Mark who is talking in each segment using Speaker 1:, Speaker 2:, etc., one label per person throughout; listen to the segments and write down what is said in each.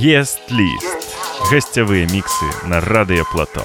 Speaker 1: Єст-ліст. Гостєві мікси на Радіо Плато.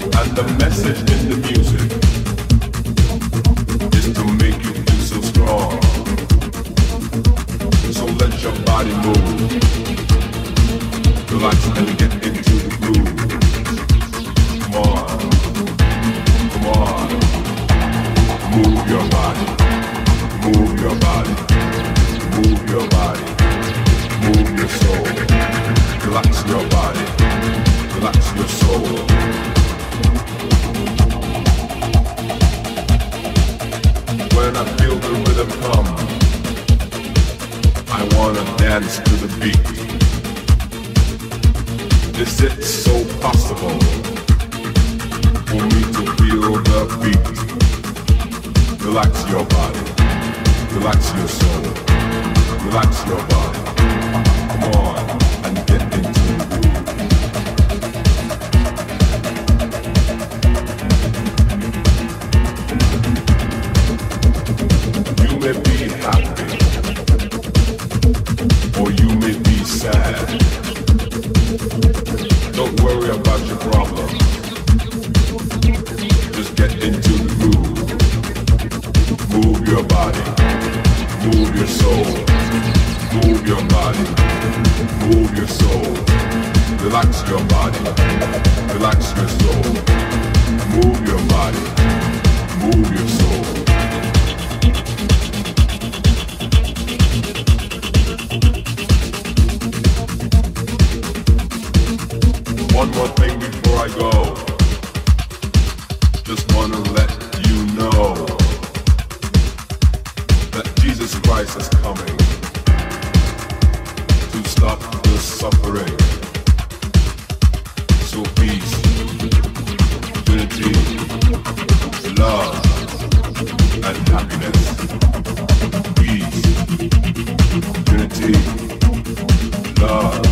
Speaker 2: and the message in the music. unity, love.